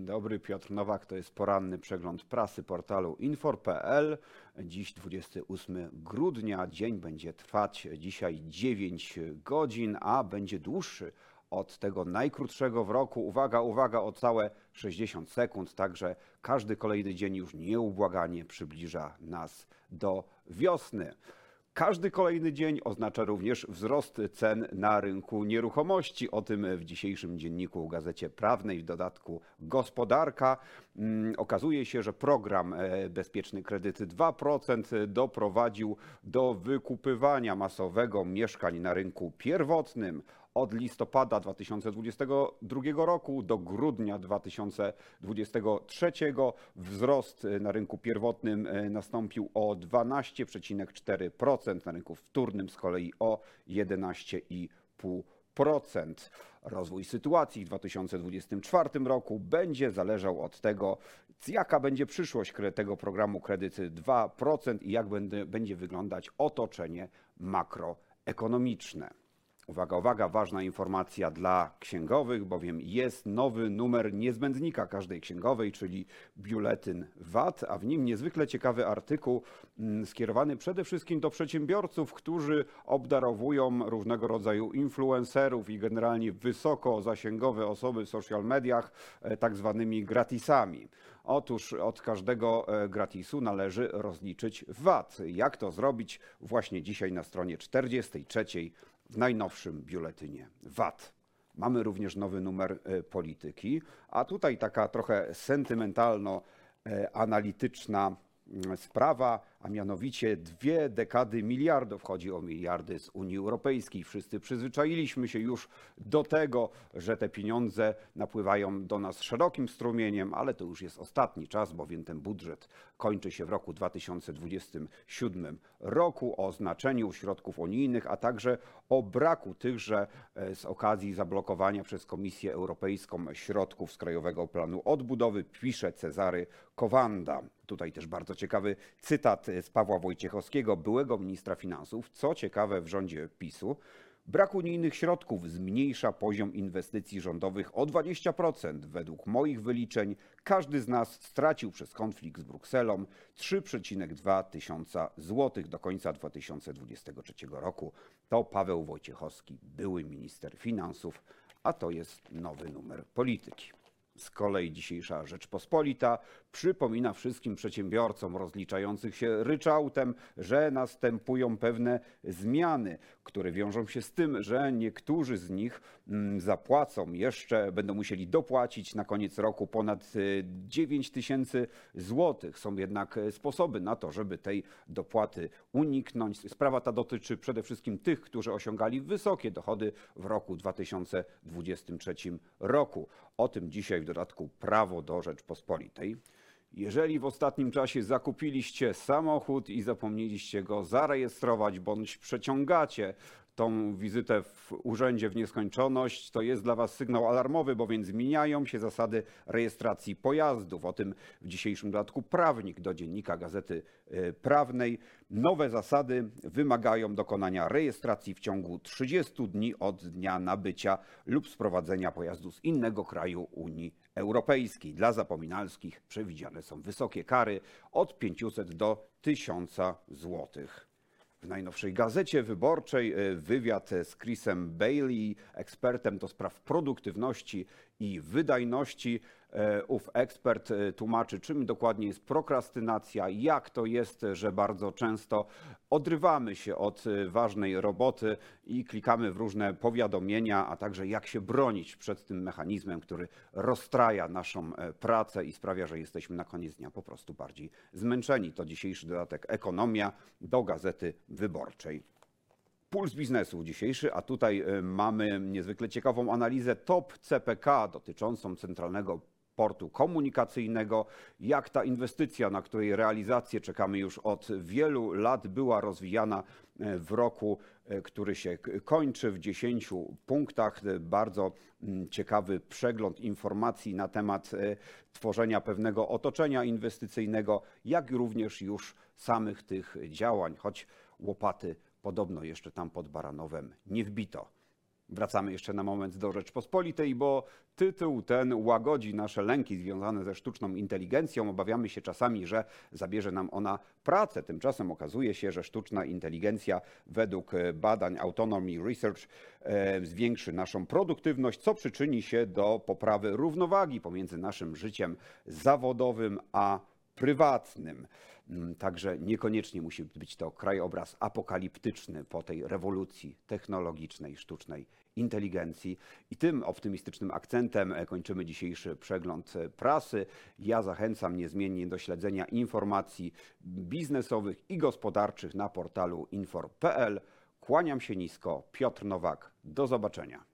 dobry, Piotr Nowak, to jest poranny przegląd prasy portalu infor.pl. Dziś 28 grudnia, dzień będzie trwać dzisiaj 9 godzin, a będzie dłuższy od tego najkrótszego w roku. Uwaga, uwaga, o całe 60 sekund, także każdy kolejny dzień już nieubłaganie przybliża nas do wiosny. Każdy kolejny dzień oznacza również wzrost cen na rynku nieruchomości. O tym w dzisiejszym dzienniku Gazecie Prawnej, w dodatku Gospodarka. Mm, okazuje się, że program e, Bezpieczny Kredyt 2% doprowadził do wykupywania masowego mieszkań na rynku pierwotnym od listopada 2022 roku do grudnia 2023 wzrost na rynku pierwotnym e, nastąpił o 12,4%, na rynku wtórnym z kolei o 11,5%. Rozwój sytuacji w 2024 roku będzie zależał od tego, jaka będzie przyszłość tego programu kredyty 2% i jak będzie wyglądać otoczenie makroekonomiczne. Uwaga, uwaga, ważna informacja dla księgowych, bowiem jest nowy numer niezbędnika każdej księgowej, czyli biuletyn VAT, a w nim niezwykle ciekawy artykuł mm, skierowany przede wszystkim do przedsiębiorców, którzy obdarowują różnego rodzaju influencerów i generalnie wysoko zasięgowe osoby w social mediach e, tak zwanymi gratisami. Otóż od każdego e, gratisu należy rozliczyć VAT. Jak to zrobić? Właśnie dzisiaj na stronie 43 w najnowszym biuletynie VAT. Mamy również nowy numer e, polityki, a tutaj taka trochę sentymentalno-analityczna mm, sprawa a mianowicie dwie dekady miliardów. Chodzi o miliardy z Unii Europejskiej. Wszyscy przyzwyczailiśmy się już do tego, że te pieniądze napływają do nas szerokim strumieniem, ale to już jest ostatni czas, bowiem ten budżet kończy się w roku 2027 roku o znaczeniu środków unijnych, a także o braku tychże e, z okazji zablokowania przez Komisję Europejską środków z Krajowego Planu Odbudowy, pisze Cezary Kowanda. Tutaj też bardzo ciekawy cytat z Pawła Wojciechowskiego, byłego ministra finansów. Co ciekawe w rządzie PiSu, Brak unijnych środków zmniejsza poziom inwestycji rządowych o 20%. Według moich wyliczeń każdy z nas stracił przez konflikt z Brukselą 3,2 tysiąca złotych do końca 2023 roku. To Paweł Wojciechowski, były minister finansów, a to jest nowy numer polityki. Z kolei dzisiejsza Rzeczpospolita przypomina wszystkim przedsiębiorcom rozliczających się ryczałtem, że następują pewne zmiany, które wiążą się z tym, że niektórzy z nich mm, zapłacą jeszcze, będą musieli dopłacić na koniec roku ponad 9 y, tysięcy złotych. Są jednak sposoby na to, żeby tej dopłaty uniknąć. Sprawa ta dotyczy przede wszystkim tych, którzy osiągali wysokie dochody w roku 2023 roku. O tym dzisiaj w dodatku prawo do Rzeczpospolitej. Jeżeli w ostatnim czasie zakupiliście samochód i zapomnieliście go zarejestrować bądź przeciągacie tą wizytę w urzędzie w nieskończoność, to jest dla Was sygnał alarmowy, bowiem zmieniają się zasady rejestracji pojazdów. O tym w dzisiejszym dodatku prawnik do dziennika Gazety y, Prawnej. Nowe zasady wymagają dokonania rejestracji w ciągu 30 dni od dnia nabycia lub sprowadzenia pojazdu z innego kraju Unii Europejskiej. Dla zapominalskich przewidziane są wysokie kary od 500 do 1000 złotych. W najnowszej gazecie wyborczej e, wywiad z Chrisem Bailey, ekspertem do spraw produktywności i wydajności. E, ów ekspert e, tłumaczy, czym dokładnie jest prokrastynacja, jak to jest, że bardzo często odrywamy się od e, ważnej roboty i klikamy w różne powiadomienia, a także jak się bronić przed tym mechanizmem, który rozstraja naszą pracę i sprawia, że jesteśmy na koniec dnia po prostu bardziej zmęczeni. To dzisiejszy dodatek Ekonomia do Gazety Wyborczej. Puls biznesu dzisiejszy, a tutaj mamy niezwykle ciekawą analizę top CPK dotyczącą centralnego portu komunikacyjnego, jak ta inwestycja, na której realizację czekamy już od wielu lat, była rozwijana e, w roku, e, który się kończy w 10 punktach. Bardzo mm, ciekawy przegląd informacji na temat tworzenia pewnego otoczenia inwestycyjnego, jak również już samych tych działań, choć łopaty podobno jeszcze tam pod Baranowem nie wbito. Wracamy jeszcze na moment do Rzeczpospolitej, bo tytuł ten łagodzi nasze lęki związane ze sztuczną inteligencją. Obawiamy się czasami, że zabierze nam ona pracę. Tymczasem okazuje się, że sztuczna inteligencja według badań Autonomy Research e, zwiększy naszą produktywność, co przyczyni się do poprawy równowagi pomiędzy naszym życiem zawodowym a prywatnym. Mm, Także niekoniecznie musi być to krajobraz apokaliptyczny po tej rewolucji technologicznej, sztucznej inteligencji. I tym optymistycznym akcentem e, kończymy dzisiejszy przegląd e, prasy. Ja zachęcam niezmiennie do śledzenia informacji biznesowych i gospodarczych na portalu infor.pl. Kłaniam się nisko, Piotr Nowak. Do zobaczenia.